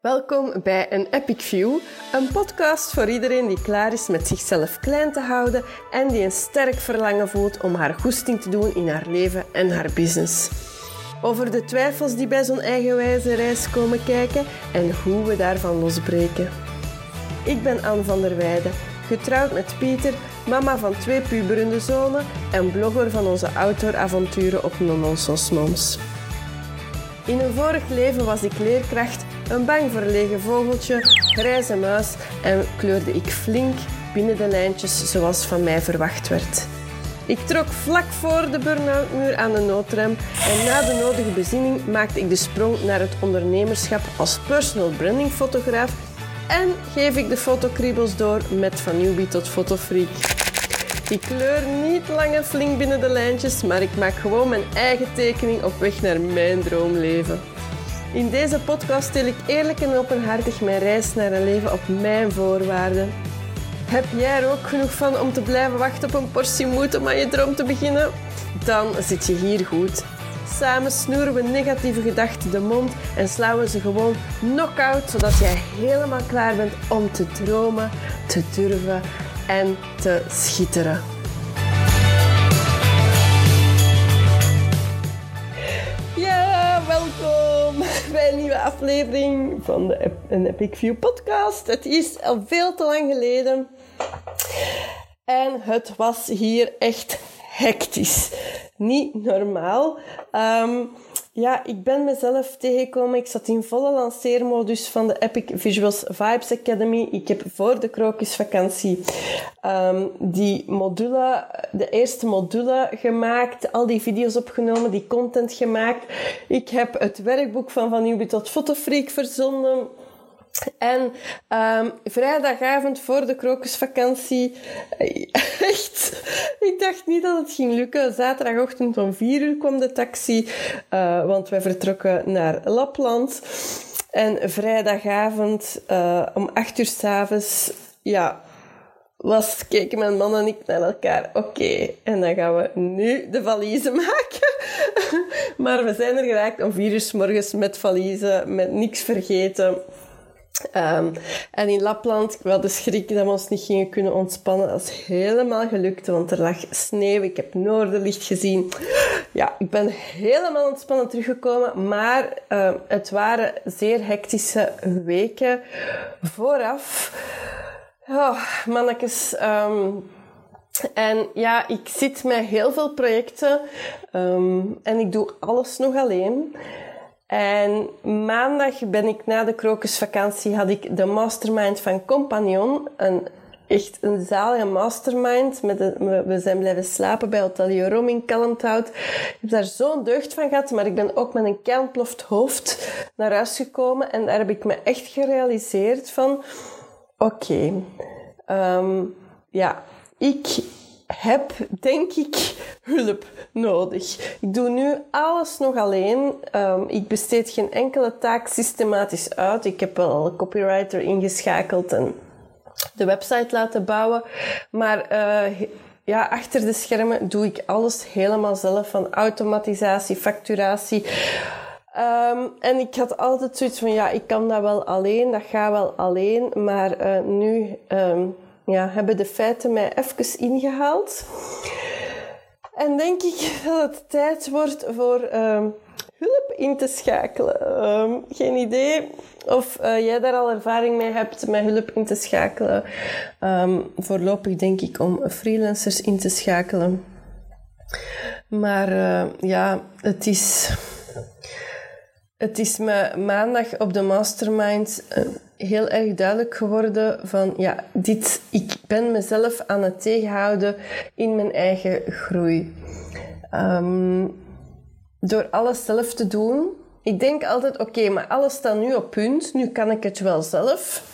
Welkom bij een Epic View, een podcast voor iedereen die klaar is met zichzelf klein te houden en die een sterk verlangen voelt om haar goesting te doen in haar leven en haar business. Over de twijfels die bij zo'n eigenwijze reis komen kijken en hoe we daarvan losbreken. Ik ben Anne van der Weijden, getrouwd met Pieter, mama van twee puberende zonen en blogger van onze outdooravonturen op Nononsos Moms. In een vorig leven was ik leerkracht, een bang verlegen vogeltje, grijze muis en kleurde ik flink binnen de lijntjes zoals van mij verwacht werd. Ik trok vlak voor de burn-out muur aan de noodrem en na de nodige bezinning maakte ik de sprong naar het ondernemerschap als personal branding fotograaf en geef ik de fotokriebels door met van newbie tot fotofreak. Ik kleur niet lang en flink binnen de lijntjes, maar ik maak gewoon mijn eigen tekening op weg naar mijn droomleven. In deze podcast deel ik eerlijk en openhartig mijn reis naar een leven op mijn voorwaarden. Heb jij er ook genoeg van om te blijven wachten op een portie moed om aan je droom te beginnen? Dan zit je hier goed. Samen snoeren we negatieve gedachten de mond en slaan we ze gewoon knock-out, zodat jij helemaal klaar bent om te dromen, te durven en te schitteren. Ja, welkom bij een nieuwe aflevering van de Epic View podcast. Het is al veel te lang geleden en het was hier echt hectisch. Niet normaal. Um, ja, ik ben mezelf tegengekomen. Ik zat in volle lanceermodus van de Epic Visuals Vibes Academy. Ik heb voor de krokusvakantie um, die module, de eerste module gemaakt. Al die video's opgenomen, die content gemaakt. Ik heb het werkboek van Van Newbie tot Fotofreak verzonden. En um, vrijdagavond voor de krokusvakantie, echt, ik dacht niet dat het ging lukken. Zaterdagochtend om vier uur kwam de taxi, uh, want wij vertrokken naar Lapland. En vrijdagavond uh, om acht uur s'avonds, ja, was, keken mijn man en ik naar elkaar. Oké, en dan gaan we nu de valiezen maken. maar we zijn er geraakt om vier uur s morgens met valiezen, met niks vergeten. Um, en in Lapland, had de schrik dat we ons niet gingen kunnen ontspannen. Dat is helemaal gelukt, want er lag sneeuw. Ik heb noorderlicht gezien. Ja, ik ben helemaal ontspannen teruggekomen. Maar uh, het waren zeer hectische weken vooraf. Oh, mannetjes. Um, en ja, ik zit met heel veel projecten. En ik doe alles nog alleen. En maandag ben ik na de krokusvakantie, had ik de mastermind van Compagnon. Een, echt een zalige mastermind. Met we zijn blijven slapen bij Hotel Jorom in Kalmthout. Ik heb daar zo'n deugd van gehad, maar ik ben ook met een keilploft hoofd naar huis gekomen. En daar heb ik me echt gerealiseerd van... Oké, um, ja, ik heb, denk ik, hulp nodig. Ik doe nu alles nog alleen. Um, ik besteed geen enkele taak systematisch uit. Ik heb wel een copywriter ingeschakeld en de website laten bouwen. Maar uh, ja, achter de schermen doe ik alles helemaal zelf. Van automatisatie, facturatie. Um, en ik had altijd zoiets van, ja, ik kan dat wel alleen, dat gaat wel alleen. Maar uh, nu... Um, ja, hebben de feiten mij even ingehaald. En denk ik dat het tijd wordt voor um, hulp in te schakelen. Um, geen idee of uh, jij daar al ervaring mee hebt met hulp in te schakelen. Um, voorlopig denk ik om freelancers in te schakelen. Maar uh, ja, het is het is me maandag op de mastermind uh, heel erg duidelijk geworden van ja, dit, ik ben mezelf aan het tegenhouden in mijn eigen groei. Um, door alles zelf te doen. Ik denk altijd, oké, maar alles staat nu op punt. Nu kan ik het wel zelf.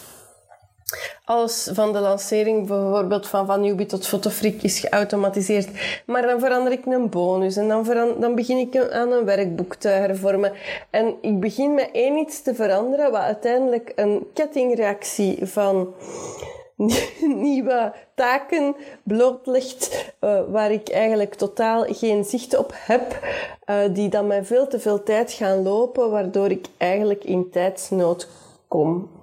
Alles van de lancering bijvoorbeeld van Van Newbie tot Fotofreak is geautomatiseerd. Maar dan verander ik een bonus en dan, dan begin ik aan een werkboek te hervormen. En ik begin met één iets te veranderen wat uiteindelijk een kettingreactie van nieuwe taken blootlegt, uh, waar ik eigenlijk totaal geen zicht op heb, uh, die dan mij veel te veel tijd gaan lopen, waardoor ik eigenlijk in tijdsnood kom.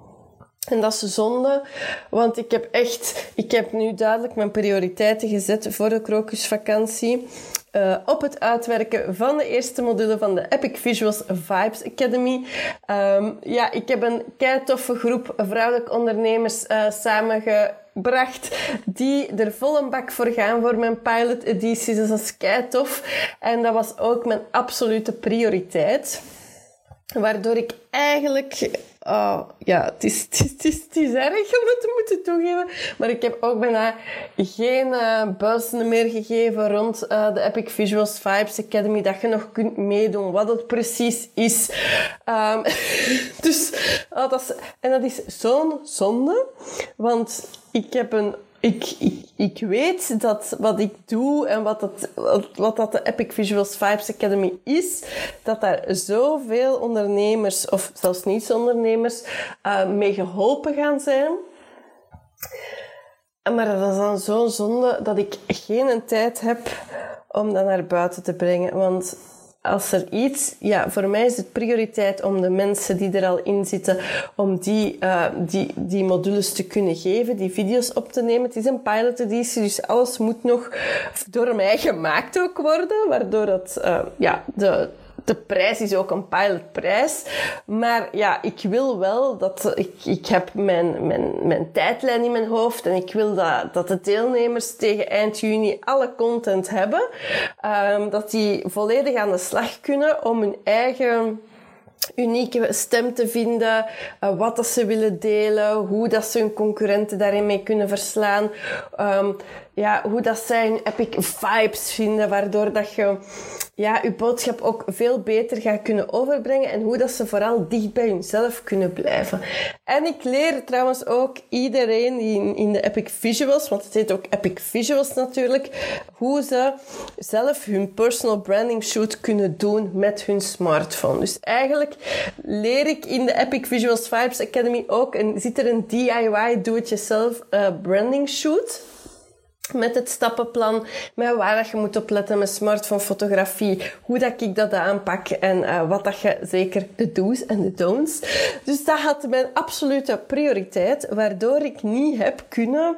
En dat is zonde, want ik heb echt, ik heb nu duidelijk mijn prioriteiten gezet voor de krokusvakantie. Uh, op het uitwerken van de eerste module van de Epic Visuals Vibes Academy. Um, ja, ik heb een kei groep vrouwelijke ondernemers uh, samengebracht die er vol een bak voor gaan voor mijn pilot editie. Dus dat is kei tof. En dat was ook mijn absolute prioriteit. Waardoor ik eigenlijk Oh, ja, het is, het, is, het, is, erg om het te moeten toegeven. Maar ik heb ook bijna geen uh, meer gegeven rond uh, de Epic Visuals Vibes Academy. Dat je nog kunt meedoen, wat het precies is. Um, dus, oh, dat is, en dat is zo'n zonde. Want ik heb een ik, ik, ik weet dat wat ik doe en wat, dat, wat dat de Epic Visuals Vibes Academy is, dat daar zoveel ondernemers, of zelfs niet-ondernemers, uh, mee geholpen gaan zijn. Maar dat is dan zo'n zonde dat ik geen tijd heb om dat naar buiten te brengen. Want als er iets, ja, voor mij is het prioriteit om de mensen die er al in zitten, om die, uh, die, die modules te kunnen geven, die video's op te nemen. Het is een pilot editie, dus alles moet nog door mij gemaakt ook worden, waardoor het, uh, ja, de, de prijs is ook een pilotprijs. Maar ja, ik wil wel dat... Ik, ik heb mijn, mijn, mijn tijdlijn in mijn hoofd en ik wil dat, dat de deelnemers tegen eind juni alle content hebben. Um, dat die volledig aan de slag kunnen om hun eigen unieke stem te vinden, uh, wat dat ze willen delen, hoe dat ze hun concurrenten daarin mee kunnen verslaan, um, ja, hoe dat zij hun epic vibes vinden, waardoor dat je ja, je boodschap ook veel beter gaat kunnen overbrengen en hoe dat ze vooral dicht bij hunzelf kunnen blijven. En ik leer trouwens ook iedereen in, in de Epic Visuals, want het heet ook Epic Visuals natuurlijk, hoe ze zelf hun personal branding shoot kunnen doen met hun smartphone. Dus eigenlijk leer ik in de Epic Visuals Vibes Academy ook, en zit er een DIY do-it-yourself uh, branding shoot met het stappenplan, met waar dat je moet opletten met smartphone-fotografie, hoe dat ik dat aanpak en uh, wat dat je zeker de do's en de don'ts. Dus dat had mijn absolute prioriteit, waardoor ik niet heb kunnen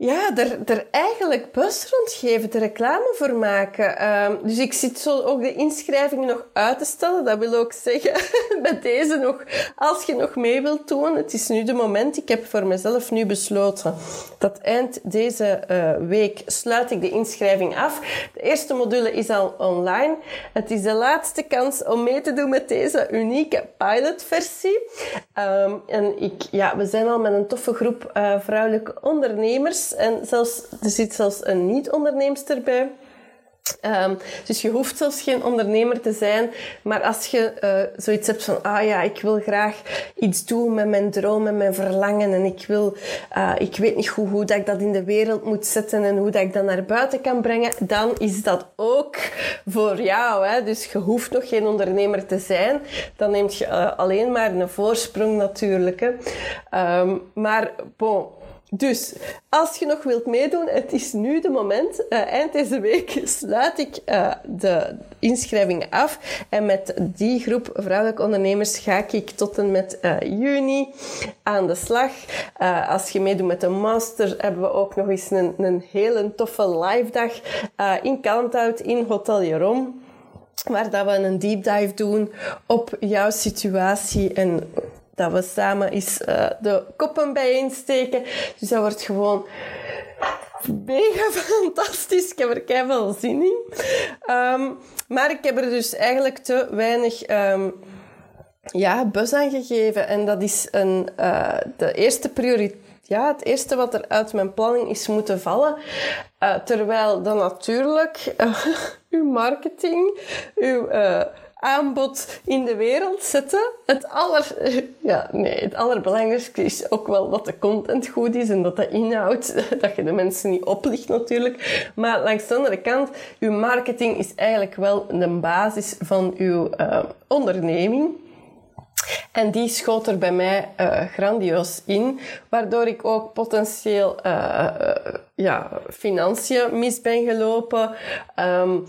ja, er, er eigenlijk bus rondgeven, de reclame voor maken. Um, dus ik zit zo ook de inschrijving nog uit te stellen. Dat wil ook zeggen, met deze nog, als je nog mee wilt doen, het is nu de moment. Ik heb voor mezelf nu besloten dat eind deze uh, week sluit ik de inschrijving af. De eerste module is al online. Het is de laatste kans om mee te doen met deze unieke pilotversie. Um, en ik, ja, we zijn al met een toffe groep uh, vrouwelijke ondernemers en zelfs, er zit zelfs een niet-onderneemster bij. Um, dus je hoeft zelfs geen ondernemer te zijn, maar als je uh, zoiets hebt van, ah ja, ik wil graag iets doen met mijn droom en mijn verlangen en ik wil, uh, ik weet niet goed hoe dat ik dat in de wereld moet zetten en hoe dat ik dat naar buiten kan brengen, dan is dat ook voor jou. Hè? Dus je hoeft nog geen ondernemer te zijn, dan neemt je uh, alleen maar een voorsprong natuurlijk. Hè? Um, maar bon, dus als je nog wilt meedoen, het is nu de moment. Uh, eind deze week sluit ik uh, de inschrijving af. En met die groep vrouwelijke ondernemers ga ik tot en met uh, juni aan de slag. als je meedoet met de master, hebben we ook nog eens een, een hele toffe live dag in Kalmthout in Hotel Jeroen. Waar dat we een deep dive doen op jouw situatie en dat we samen eens uh, de koppen bijeensteken. Dus dat wordt gewoon mega fantastisch. Ik heb er keihard zin in. Um, maar ik heb er dus eigenlijk te weinig... Um, ja, bus aan gegeven. En dat is een, uh, de eerste prioriteit ja, het eerste wat er uit mijn planning is moeten vallen. Uh, terwijl dan natuurlijk uw marketing, uw aanbod in de wereld zetten. Het, aller, ja, nee, het allerbelangrijkste is ook wel dat de content goed is en dat de inhoud, dat je de mensen niet oplicht natuurlijk. Maar langs de andere kant, uw marketing is eigenlijk wel de basis van uw uh, onderneming. En die schoot er bij mij uh, grandioos in, waardoor ik ook potentieel uh, ja, financiën mis ben gelopen. Um,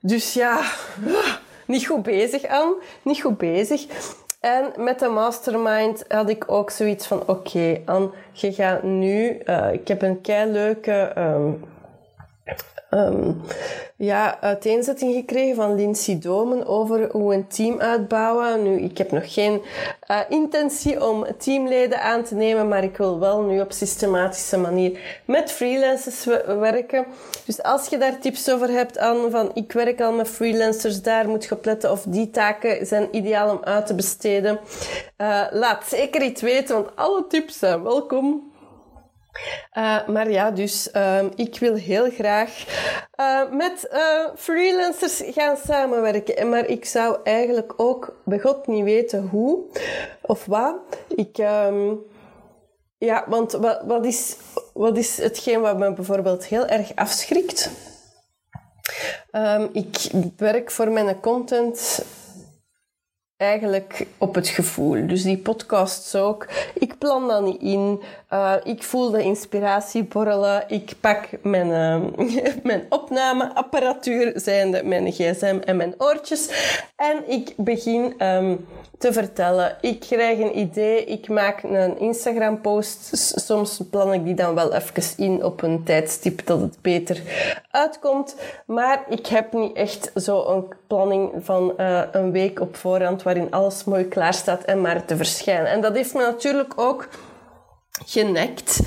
dus ja, niet goed bezig aan, niet goed bezig. En met de mastermind had ik ook zoiets van: oké, okay, je gaat nu. Uh, ik heb een kei leuke. Um, um, ja, uiteenzetting gekregen van Lindsay Domen over hoe een team uitbouwen. Nu, ik heb nog geen uh, intentie om teamleden aan te nemen, maar ik wil wel nu op systematische manier met freelancers werken. Dus als je daar tips over hebt aan van ik werk al met freelancers, daar moet je op of die taken zijn ideaal om uit te besteden. Uh, laat zeker iets weten, want alle tips zijn welkom. Uh, maar ja, dus uh, ik wil heel graag uh, met freelancers gaan samenwerken. Maar ik zou eigenlijk ook bij God niet weten hoe of wat. Ik, um, ja, want wat, wat, is, wat is hetgeen wat me bijvoorbeeld heel erg afschrikt? Um, ik werk voor mijn content eigenlijk op het gevoel. Dus die podcasts ook. Ik plan dat niet in. Uh, ik voel de inspiratie borrelen. Ik pak mijn, uh, mijn opnameapparatuur, zijnde mijn gsm en mijn oortjes. En ik begin um, te vertellen. Ik krijg een idee, ik maak een Instagram-post. Soms plan ik die dan wel even in op een tijdstip dat het beter uitkomt. Maar ik heb niet echt zo'n planning van uh, een week op voorhand waarin alles mooi klaar staat en maar te verschijnen. En dat heeft me natuurlijk ook genekt.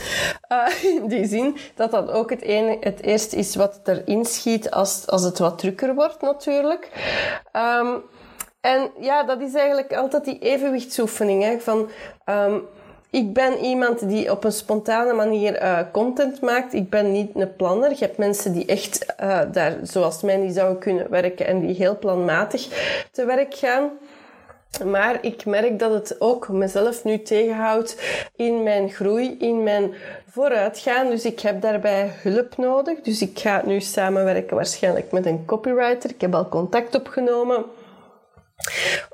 Uh, in die zin dat dat ook het, ene, het eerste is wat erin schiet als, als het wat drukker wordt natuurlijk. Um, en ja, dat is eigenlijk altijd die evenwichtsoefening. Hè, van, um, ik ben iemand die op een spontane manier uh, content maakt. Ik ben niet een planner. Je hebt mensen die echt uh, daar, zoals mij, die zouden kunnen werken en die heel planmatig te werk gaan. Maar ik merk dat het ook mezelf nu tegenhoudt in mijn groei, in mijn vooruitgaan. Dus ik heb daarbij hulp nodig. Dus ik ga nu samenwerken waarschijnlijk met een copywriter. Ik heb al contact opgenomen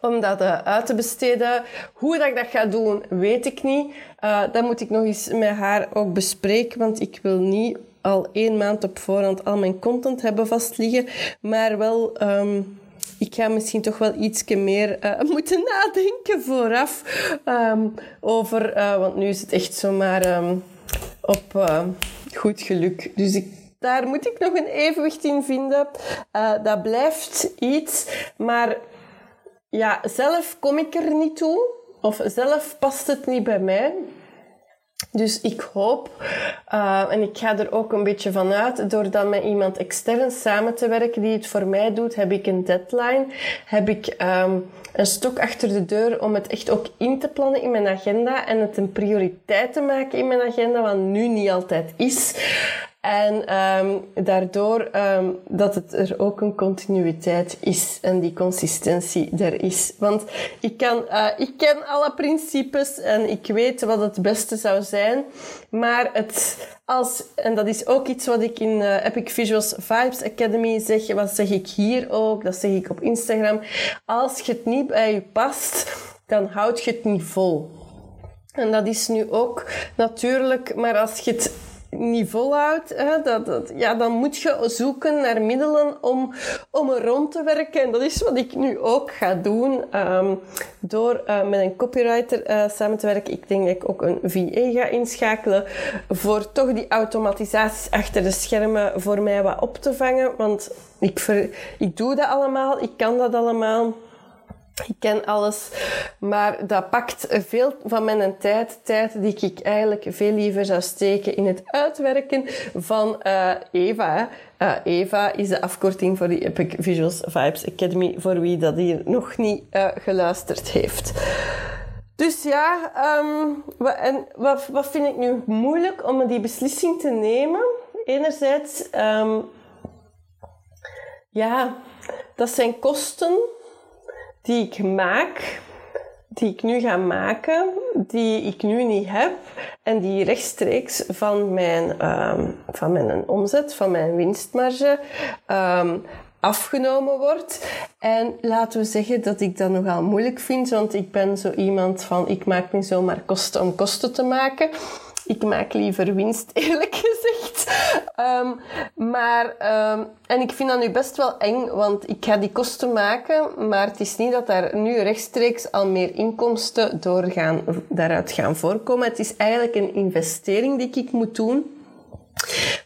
om dat uh, uit te besteden. Hoe dat ik dat ga doen, weet ik niet. Uh, dat moet ik nog eens met haar ook bespreken, want ik wil niet al één maand op voorhand al mijn content hebben vastliggen, maar wel... Um, ik ga misschien toch wel iets meer uh, moeten nadenken vooraf um, over, uh, want nu is het echt zomaar um, op uh, goed geluk. Dus ik, daar moet ik nog een evenwicht in vinden. dat blijft iets, maar ja, zelf kom ik er niet toe. Of zelf past het niet bij mij. Dus ik hoop, uh, en ik ga er ook een beetje van uit, door dan met iemand extern samen te werken die het voor mij doet, heb ik een deadline, heb ik um, een stok achter de deur om het echt ook in te plannen in mijn agenda en het een prioriteit te maken in mijn agenda, wat nu niet altijd is. En um, daardoor um, dat het er ook een continuïteit is en die consistentie er is. Want ik, kan, uh, ik ken alle principes en ik weet wat het beste zou zijn. Maar het, als, en dat is ook iets wat ik in uh, Epic Visuals Vibes Academy zeg, wat zeg ik hier ook, dat zeg ik op Instagram. Als je het niet bij je past, dan houd je het niet vol. En dat is nu ook natuurlijk, maar als je het niet volhoudt, hè, dat, dat, ja, dan moet je zoeken naar middelen om, om er rond te werken. En dat is wat ik nu ook ga doen. Um, door uh, met een copywriter uh, samen te werken. Ik denk dat ik ook een VA ga inschakelen. Voor toch die automatisaties achter de schermen voor mij wat op te vangen. Want ik, ver, ik doe dat allemaal. Ik kan dat allemaal. Ik ken alles, maar dat pakt veel van mijn tijd, tijd die ik eigenlijk veel liever zou steken in het uitwerken van uh, Eva. Uh, Eva is de afkorting voor die Epic Visuals Vibes Academy, voor wie dat hier nog niet uh, geluisterd heeft. Dus ja, um, wat, en wat, vind ik nu moeilijk om die beslissing te nemen? Enerzijds, um, ja, dat zijn kosten die ik maak, die ik nu ga maken, die ik nu niet heb en die rechtstreeks van mijn, um, van mijn omzet, van mijn winstmarge um, afgenomen wordt. En laten we zeggen dat ik dat nogal moeilijk vind, want ik ben zo iemand van ik maak niet zomaar kosten om kosten te maken. Ik maak liever winst, eerlijk gezegd. Ehm, maar, ehm, en ik vind dat nu best wel eng, want ik ga die kosten maken, maar het is niet dat daar nu rechtstreeks al meer inkomsten doorgaan, daaruit gaan voorkomen. Het is eigenlijk een investering die ik moet doen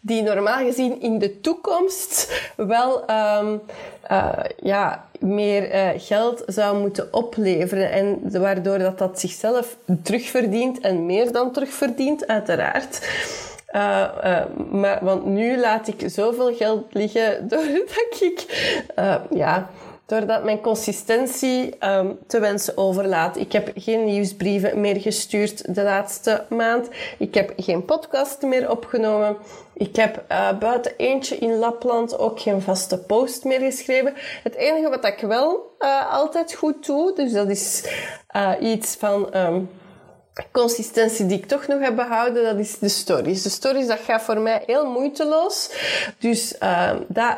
die normaal gezien in de toekomst wel um, uh, ja, meer uh, geld zou moeten opleveren. En waardoor dat, dat zichzelf terugverdient en meer dan terugverdient, uiteraard. Uh, maar, want nu laat ik zoveel geld liggen doordat ik ja, doordat mijn consistentie um, te wensen overlaat. Ik heb geen nieuwsbrieven meer gestuurd de laatste maand. Ik heb geen podcast meer opgenomen. Ik heb uh, buiten eentje in Lapland ook geen vaste post meer geschreven. Het enige wat ik wel uh, altijd goed doe, dus dat is uh, iets van... Um, consistentie die ik toch nog heb behouden, dat is de stories. De stories, dat gaat voor mij heel moeiteloos. Dus uh, dat,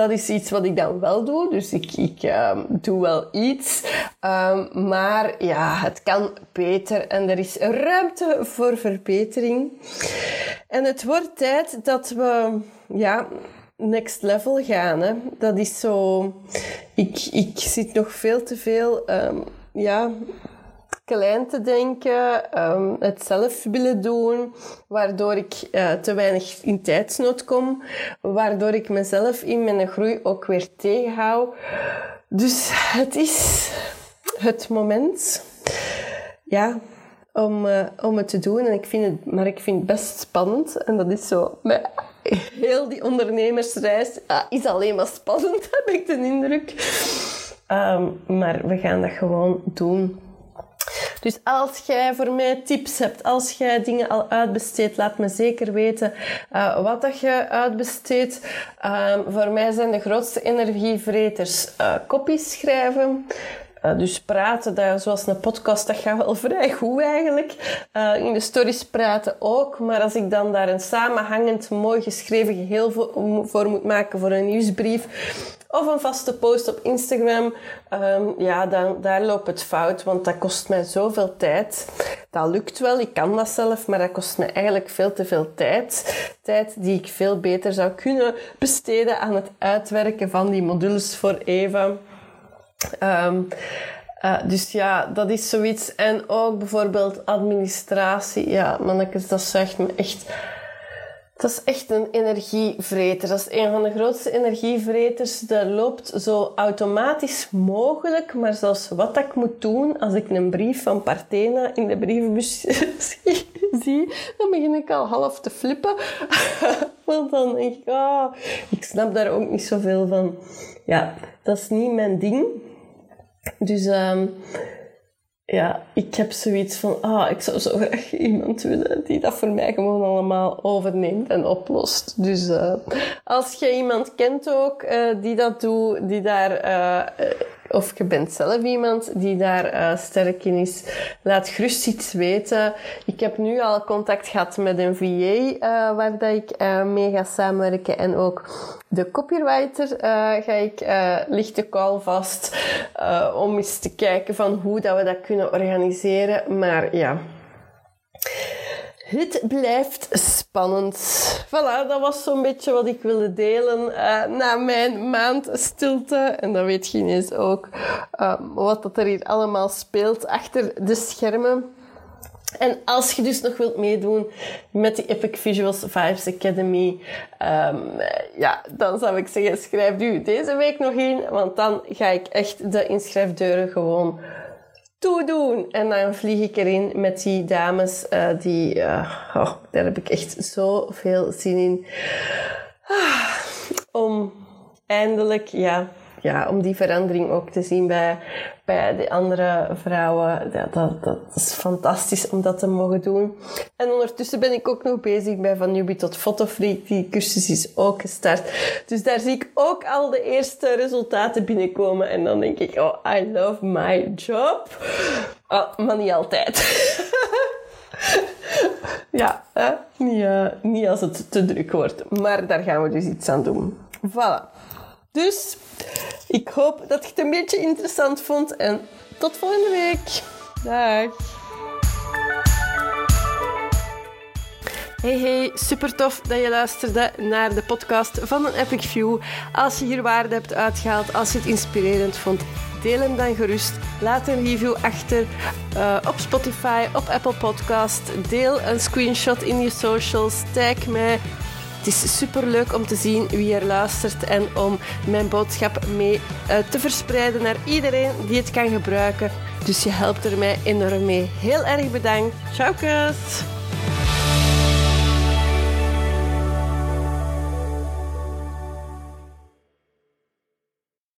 dat is iets wat ik dan wel doe. Dus ik, ik um, doe wel iets. Um, maar ja, het kan beter en er is ruimte voor verbetering. En het wordt tijd dat we, ja, next level gaan. Hè. Dat is zo. Ik, ik zit nog veel te veel, um, ja klein te denken, um, het zelf willen doen, waardoor ik uh, te weinig in tijdsnood kom, waardoor ik mezelf in mijn groei ook weer tegenhoud. Dus het is het moment, ja, om, uh, om het te doen. En ik vind het, maar ik vind het best spannend. En dat is zo, met heel die ondernemersreis ja, is alleen maar spannend, heb ik de indruk. Um, maar we gaan dat gewoon doen. Dus als jij voor mij tips hebt, als jij dingen al uitbesteedt, laat me zeker weten uh, wat dat je uitbesteedt. Uh, voor mij zijn de grootste energievreters uh, kopies schrijven. Uh, dus praten, dat, zoals een podcast, dat gaat wel vrij goed eigenlijk. In de stories praten ook. Maar als ik dan daar een samenhangend, mooi geschreven geheel voor, voor moet maken voor een nieuwsbrief, of een vaste post op Instagram, um, ja, dan, daar loopt het fout, want dat kost mij zoveel tijd. Dat lukt wel, ik kan dat zelf, maar dat kost me eigenlijk veel te veel tijd. Tijd die ik veel beter zou kunnen besteden aan het uitwerken van die modules voor Eva. Um, uh, dus ja, dat is zoiets. En ook bijvoorbeeld administratie. Ja, mannetjes, dat zuigt me echt dat is echt een energievreter. Dat is een van de grootste energievreters. Dat loopt zo automatisch mogelijk, maar zelfs wat ik moet doen als ik een brief van Partena in de brievenbus zie, dan begin ik al half te flippen. Want dan denk ik, ah, ik snap daar ook niet zoveel van. Ja, dat is niet mijn ding. Dus um, ja, ik heb zoiets van, ah, ik zou zo graag iemand willen die dat voor mij gewoon allemaal overneemt en oplost. Dus uh, als je iemand kent ook uh, die dat doet, die daar uh, of je bent zelf iemand die daar uh, sterk in is, laat gerust iets weten. Ik heb nu al contact gehad met een VA uh, waar dat ik uh, mee ga samenwerken. En ook de copywriter ga ik lichte call vast om eens te kijken van hoe dat we dat kunnen organiseren. Maar ja... Het blijft spannend. Voilà, dat was zo'n beetje wat ik wilde delen uh, na mijn maand stilte. En dat weet Gines ook. Uh, wat dat er hier allemaal speelt achter de schermen. En als je dus nog wilt meedoen met die Epic Visuals Vibes Academy, um, ja, dan zou ik zeggen, schrijf u deze week nog in, want dan ga ik echt de inschrijfdeuren gewoon toedoen. En dan vlieg ik erin met die dames uh, die... Uh, oh, daar heb ik echt zoveel zin in. Ah, om eindelijk, ja, ja, om die verandering ook te zien bij, bij de andere vrouwen. Ja, dat, dat is fantastisch om dat te mogen doen. En ondertussen ben ik ook nog bezig bij Van Newbie tot Fotofreak. Die cursus is ook gestart. Dus daar zie ik ook al de eerste resultaten binnenkomen. En dan denk ik, oh, I love my job. Oh, maar niet altijd. ja, Niet, uh, niet als het te druk wordt. Maar daar gaan we dus iets aan doen. Voilà. Dus ik hoop dat je het een beetje interessant vond en tot volgende week. Dag. Hey hey, super tof dat je luisterde naar de podcast van een Epic View. Als je hier waarde hebt uitgehaald, als je het inspirerend vond, deel hem dan gerust. Laat een review achter uh, op Spotify, op Apple Podcast. Deel een screenshot in je socials, tag mij. Het is super leuk om te zien wie er luistert en om mijn boodschap mee uh, te verspreiden naar iedereen die het kan gebruiken. Dus je helpt er mij enorm mee. Heel erg bedankt. Ciao, kus!